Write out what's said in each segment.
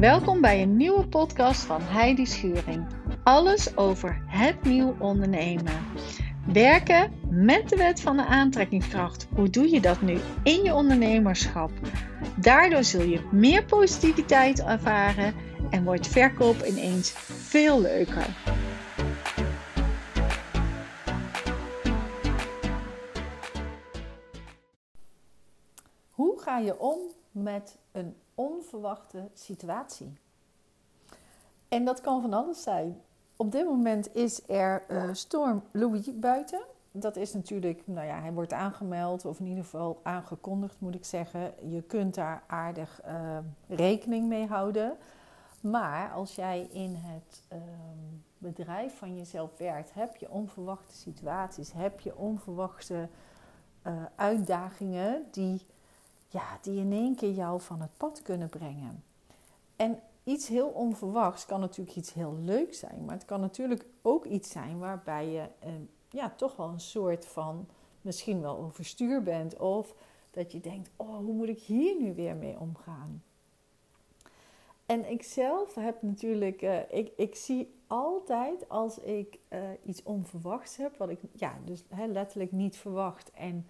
Welkom bij een nieuwe podcast van Heidi Schuring. Alles over het nieuw ondernemen. Werken met de wet van de aantrekkingskracht. Hoe doe je dat nu in je ondernemerschap? Daardoor zul je meer positiviteit ervaren en wordt verkoop ineens veel leuker. Hoe ga je om met een onverwachte situatie? En dat kan van alles zijn. Op dit moment is er storm Louis buiten. Dat is natuurlijk, nou ja, hij wordt aangemeld, of in ieder geval aangekondigd, moet ik zeggen. Je kunt daar aardig uh, rekening mee houden. Maar als jij in het uh, bedrijf van jezelf werkt, heb je onverwachte situaties, heb je onverwachte uh, uitdagingen die, ja, die in één keer jou van het pad kunnen brengen. En iets heel onverwachts kan natuurlijk iets heel leuks zijn, maar het kan natuurlijk ook iets zijn waarbij je uh, ja, toch wel een soort van misschien wel overstuur bent of dat je denkt, oh, hoe moet ik hier nu weer mee omgaan? En ik zelf heb natuurlijk, uh, ik, ik zie altijd als ik uh, iets onverwachts heb, wat ik ja, dus letterlijk niet verwacht en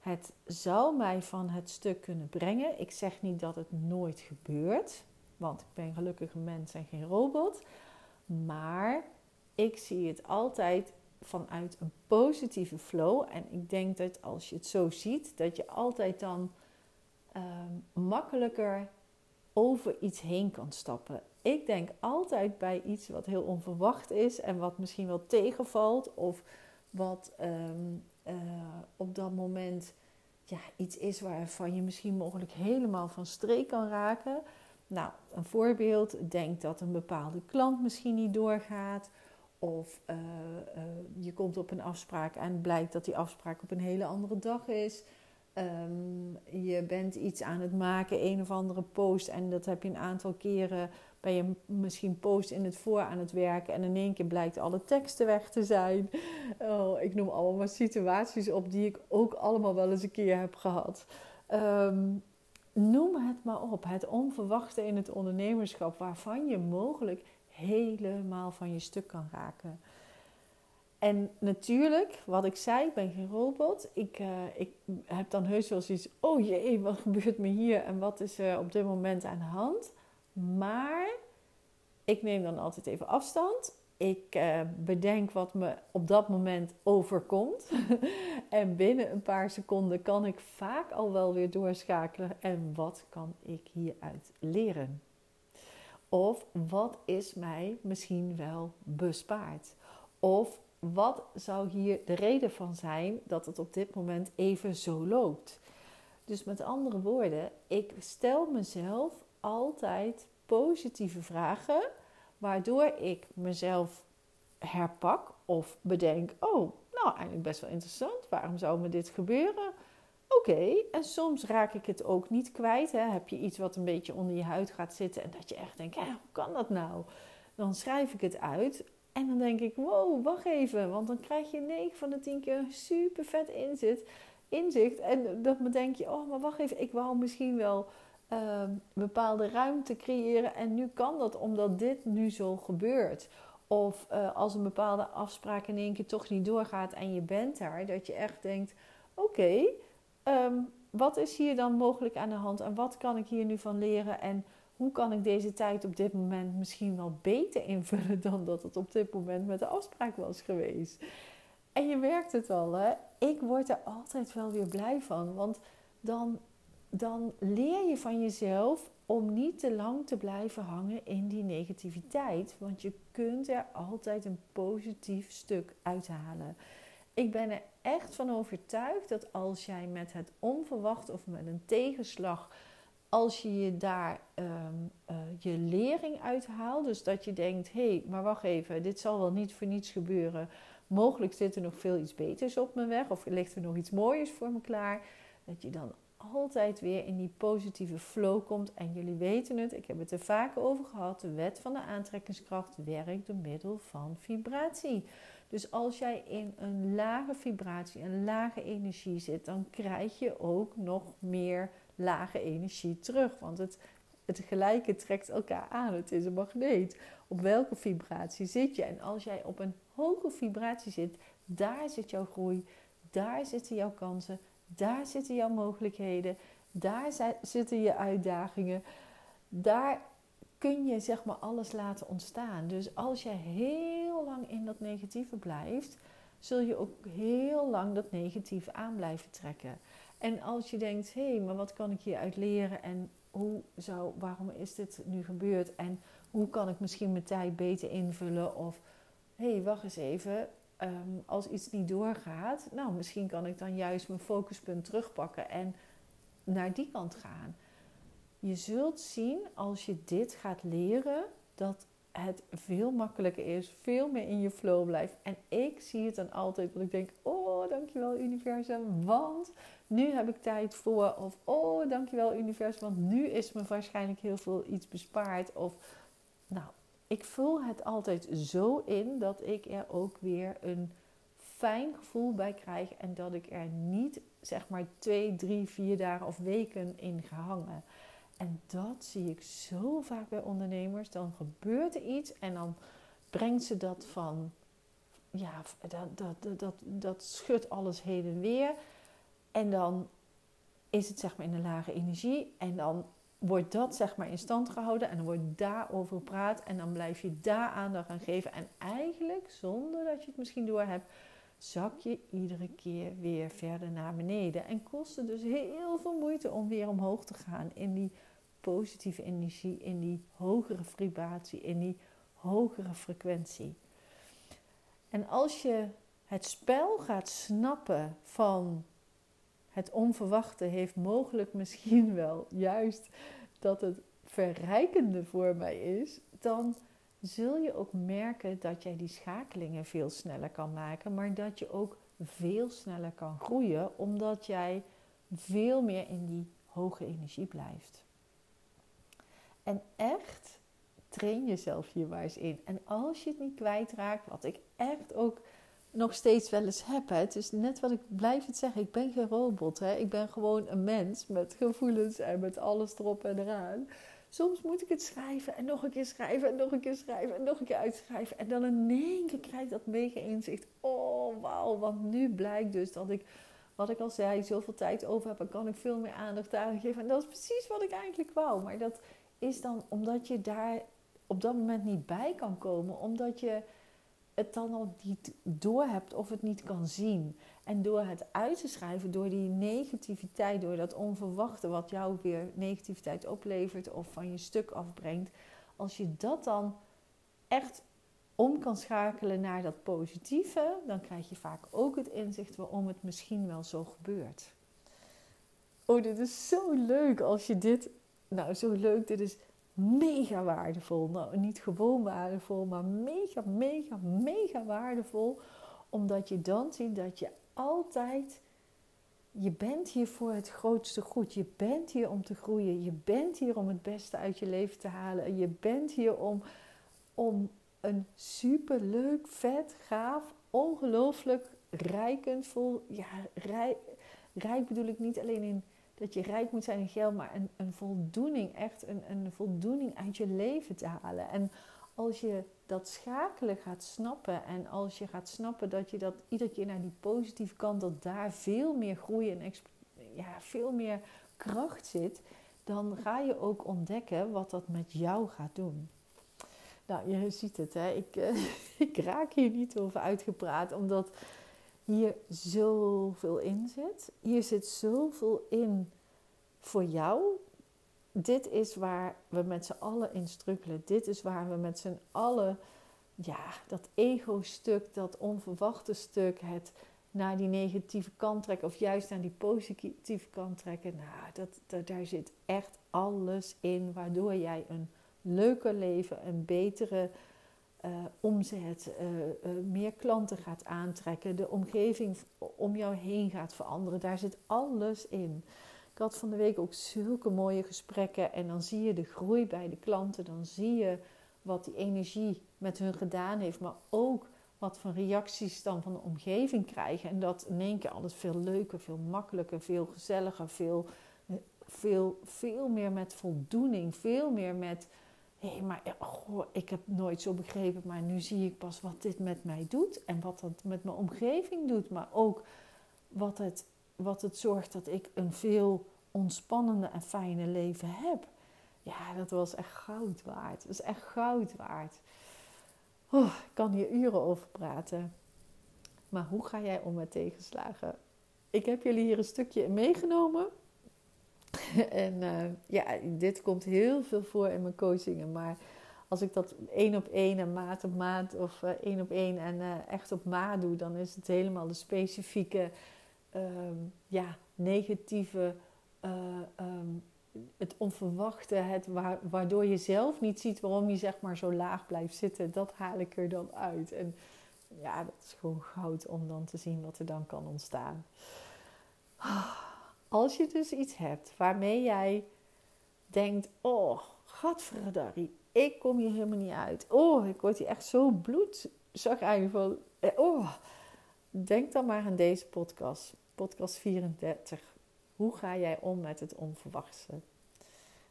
het zou mij van het stuk kunnen brengen. Ik zeg niet dat het nooit gebeurt, want ik ben een mens en geen robot. Maar ik zie het altijd vanuit een positieve flow. En ik denk dat als je het zo ziet, dat je altijd dan uh, makkelijker over iets heen kan stappen. Ik denk altijd bij iets wat heel onverwacht is en wat misschien wel tegenvalt of wat um, uh, op dat moment ja, iets is waarvan je misschien mogelijk helemaal van streek kan raken. Nou, een voorbeeld, denk dat een bepaalde klant misschien niet doorgaat. Of uh, uh, je komt op een afspraak en blijkt dat die afspraak op een hele andere dag is. Um, je bent iets aan het maken, een of andere post, en dat heb je een aantal keren. Ben je misschien post in het voor aan het werken en in één keer blijkt alle teksten weg te zijn. Oh, ik noem allemaal situaties op die ik ook allemaal wel eens een keer heb gehad. Um, noem het maar op. Het onverwachte in het ondernemerschap, waarvan je mogelijk helemaal van je stuk kan raken. En natuurlijk, wat ik zei, ik ben geen robot. Ik, uh, ik heb dan heus wel zoiets, oh jee, wat gebeurt me hier en wat is er op dit moment aan de hand? Maar ik neem dan altijd even afstand. Ik uh, bedenk wat me op dat moment overkomt. en binnen een paar seconden kan ik vaak al wel weer doorschakelen. En wat kan ik hieruit leren? Of wat is mij misschien wel bespaard? Of wat zou hier de reden van zijn dat het op dit moment even zo loopt? Dus met andere woorden, ik stel mezelf altijd positieve vragen, waardoor ik mezelf herpak of bedenk: oh, nou eigenlijk best wel interessant, waarom zou me dit gebeuren? Oké, en soms raak ik het ook niet kwijt. Hè? Heb je iets wat een beetje onder je huid gaat zitten en dat je echt denkt: hoe kan dat nou? Dan schrijf ik het uit en dan denk ik, wow, wacht even. Want dan krijg je 9 van de 10 keer super vet inzicht. inzicht. En dan denk je, oh, maar wacht even. Ik wou misschien wel uh, bepaalde ruimte creëren. En nu kan dat omdat dit nu zo gebeurt. Of uh, als een bepaalde afspraak in één keer toch niet doorgaat en je bent daar. Dat je echt denkt, oké, um, wat is hier dan mogelijk aan de hand? En wat kan ik hier nu van leren? En hoe kan ik deze tijd op dit moment misschien wel beter invullen dan dat het op dit moment met de afspraak was geweest? En je merkt het wel, hè? Ik word er altijd wel weer blij van, want dan, dan leer je van jezelf om niet te lang te blijven hangen in die negativiteit, want je kunt er altijd een positief stuk uithalen. Ik ben er echt van overtuigd dat als jij met het onverwacht of met een tegenslag als je je daar um, uh, je lering uithaalt, dus dat je denkt: hé, hey, maar wacht even, dit zal wel niet voor niets gebeuren. Mogelijk zit er nog veel iets beters op mijn weg, of ligt er nog iets moois voor me klaar. Dat je dan altijd weer in die positieve flow komt. En jullie weten het, ik heb het er vaak over gehad. De wet van de aantrekkingskracht werkt door middel van vibratie. Dus als jij in een lage vibratie, een lage energie zit, dan krijg je ook nog meer lage energie terug. Want het het gelijke trekt elkaar aan. Het is een magneet. Op welke vibratie zit je? En als jij op een hoge vibratie zit, daar zit jouw groei, daar zitten jouw kansen, daar zitten jouw mogelijkheden, daar zitten je uitdagingen. Daar kun je zeg maar alles laten ontstaan. Dus als je heel lang in dat negatieve blijft, zul je ook heel lang dat negatieve aan blijven trekken. En als je denkt, hé, hey, maar wat kan ik hieruit leren en hoe zou, waarom is dit nu gebeurd en hoe kan ik misschien mijn tijd beter invullen of hé, hey, wacht eens even, ehm, als iets niet doorgaat, nou misschien kan ik dan juist mijn focuspunt terugpakken en naar die kant gaan. Je zult zien als je dit gaat leren dat het veel makkelijker is, veel meer in je flow blijft. En ik zie het dan altijd dat ik denk: Oh, dankjewel, universum, want nu heb ik tijd voor. Of Oh, dankjewel, universum, want nu is me waarschijnlijk heel veel iets bespaard. Of nou, ik vul het altijd zo in dat ik er ook weer een fijn gevoel bij krijg en dat ik er niet zeg maar twee, drie, vier dagen of weken in ga hangen. En dat zie ik zo vaak bij ondernemers. Dan gebeurt er iets en dan brengt ze dat van, ja, dat, dat, dat, dat schudt alles heen en weer. En dan is het zeg maar in een lage energie. En dan wordt dat zeg maar in stand gehouden en dan wordt daarover gepraat. En dan blijf je daar aandacht aan geven. En eigenlijk, zonder dat je het misschien door hebt, zak je iedere keer weer verder naar beneden. En kost het dus heel veel moeite om weer omhoog te gaan in die positieve energie, in die hogere vibratie, in die hogere frequentie. En als je het spel gaat snappen van het onverwachte, heeft mogelijk misschien wel juist dat het verrijkende voor mij is, dan zul je ook merken dat jij die schakelingen veel sneller kan maken, maar dat je ook veel sneller kan groeien, omdat jij veel meer in die hoge energie blijft. En echt train jezelf hier eens in. En als je het niet kwijtraakt, wat ik echt ook nog steeds wel eens heb. Hè. Het is net wat ik blijf het zeggen. Ik ben geen robot. Hè. Ik ben gewoon een mens met gevoelens en met alles erop en eraan. Soms moet ik het schrijven en nog een keer schrijven en nog een keer schrijven en nog een keer uitschrijven. En dan in één keer krijg ik dat mega inzicht. Oh, wauw. Want nu blijkt dus dat ik, wat ik al zei, zoveel tijd over heb. En kan ik veel meer aandacht aan geven. En dat is precies wat ik eigenlijk wou. Maar dat is dan omdat je daar op dat moment niet bij kan komen. Omdat je het dan al niet door hebt of het niet kan zien. En door het uit te schrijven, door die negativiteit, door dat onverwachte wat jou weer negativiteit oplevert of van je stuk afbrengt. Als je dat dan echt om kan schakelen naar dat positieve, dan krijg je vaak ook het inzicht waarom het misschien wel zo gebeurt. Oh, dit is zo leuk als je dit. Nou, zo leuk. Dit is mega waardevol. Nou, niet gewoon waardevol, maar mega, mega, mega waardevol. Omdat je dan ziet dat je altijd, je bent hier voor het grootste goed. Je bent hier om te groeien. Je bent hier om het beste uit je leven te halen. Je bent hier om, om een super leuk, vet, gaaf, ongelooflijk rijkend, vol, ja, rijk, rijk bedoel ik niet alleen in dat je rijk moet zijn in geld, maar een, een voldoening, echt een, een voldoening uit je leven te halen. En als je dat schakelen gaat snappen en als je gaat snappen dat je dat iedere keer naar die positieve kant, dat daar veel meer groei en ja, veel meer kracht zit, dan ga je ook ontdekken wat dat met jou gaat doen. Nou, je ziet het, hè? Ik, uh, ik raak hier niet over uitgepraat, omdat hier zoveel in zit. Hier zit zoveel in voor jou. Dit is waar we met z'n allen in. Dit is waar we met z'n allen, ja, dat ego-stuk, dat onverwachte stuk, het naar die negatieve kant trekken of juist naar die positieve kant trekken. Nou, dat, dat, daar zit echt alles in waardoor jij een leuker leven, een betere uh, omzet, uh, uh, meer klanten gaat aantrekken, de omgeving om jou heen gaat veranderen. Daar zit alles in. Ik had van de week ook zulke mooie gesprekken en dan zie je de groei bij de klanten, dan zie je wat die energie met hun gedaan heeft, maar ook wat voor reacties dan van de omgeving krijgen. En dat in één keer alles veel leuker, veel makkelijker, veel gezelliger, veel veel, veel meer met voldoening, veel meer met hé, hey, maar goh, ik heb nooit zo begrepen, maar nu zie ik pas wat dit met mij doet en wat dat met mijn omgeving doet, maar ook wat het, wat het zorgt dat ik een veel ontspannender en fijne leven heb. Ja, dat was echt goud waard. Dat is echt goud waard. Oh, ik kan hier uren over praten. Maar hoe ga jij om met tegenslagen? Ik heb jullie hier een stukje in meegenomen. en uh, ja, dit komt heel veel voor in mijn coachingen. Maar als ik dat één op één en maat op maat of uh, één op één en uh, echt op maat doe, dan is het helemaal de specifieke, um, ja, negatieve, um, het onverwachte, het wa waardoor je zelf niet ziet waarom je zeg maar zo laag blijft zitten. Dat haal ik er dan uit. En ja, dat is gewoon goud om dan te zien wat er dan kan ontstaan. Als je dus iets hebt waarmee jij denkt: Oh, gadverdarrie, ik kom hier helemaal niet uit. Oh, ik word hier echt zo bloed. Zag van. Eh, oh, denk dan maar aan deze podcast, podcast 34. Hoe ga jij om met het onverwachte?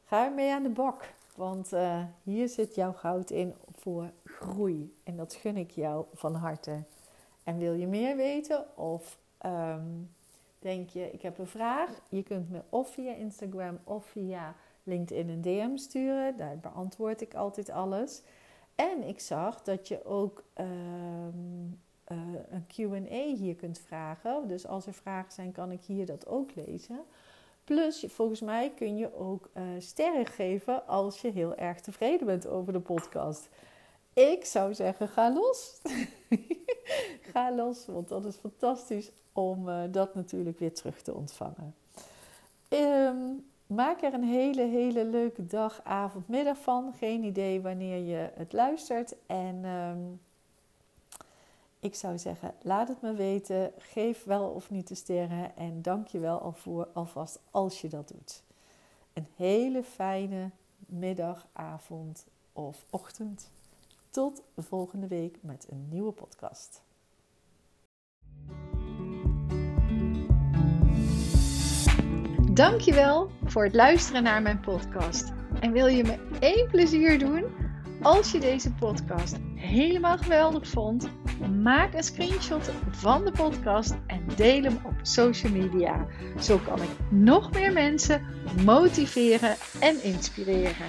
Ga ermee aan de bak, want uh, hier zit jouw goud in voor groei. En dat gun ik jou van harte. En wil je meer weten of um, denk je, ik heb een vraag? Je kunt me of via Instagram of via LinkedIn een DM sturen. Daar beantwoord ik altijd alles. En ik zag dat je ook um, uh, een QA hier kunt vragen. Dus als er vragen zijn, kan ik hier dat ook lezen. Plus, volgens mij kun je ook uh, sterren geven als je heel erg tevreden bent over de podcast. Ik zou zeggen, ga los. los, want dat is fantastisch om uh, dat natuurlijk weer terug te ontvangen. Um, maak er een hele, hele leuke dag, avond, middag van. Geen idee wanneer je het luistert. En um, ik zou zeggen, laat het me weten. Geef wel of niet de sterren. En dank je wel alvast als je dat doet. Een hele fijne middag, avond of ochtend. Tot volgende week met een nieuwe podcast. Dankjewel voor het luisteren naar mijn podcast. En wil je me één plezier doen? Als je deze podcast helemaal geweldig vond, maak een screenshot van de podcast en deel hem op social media. Zo kan ik nog meer mensen motiveren en inspireren.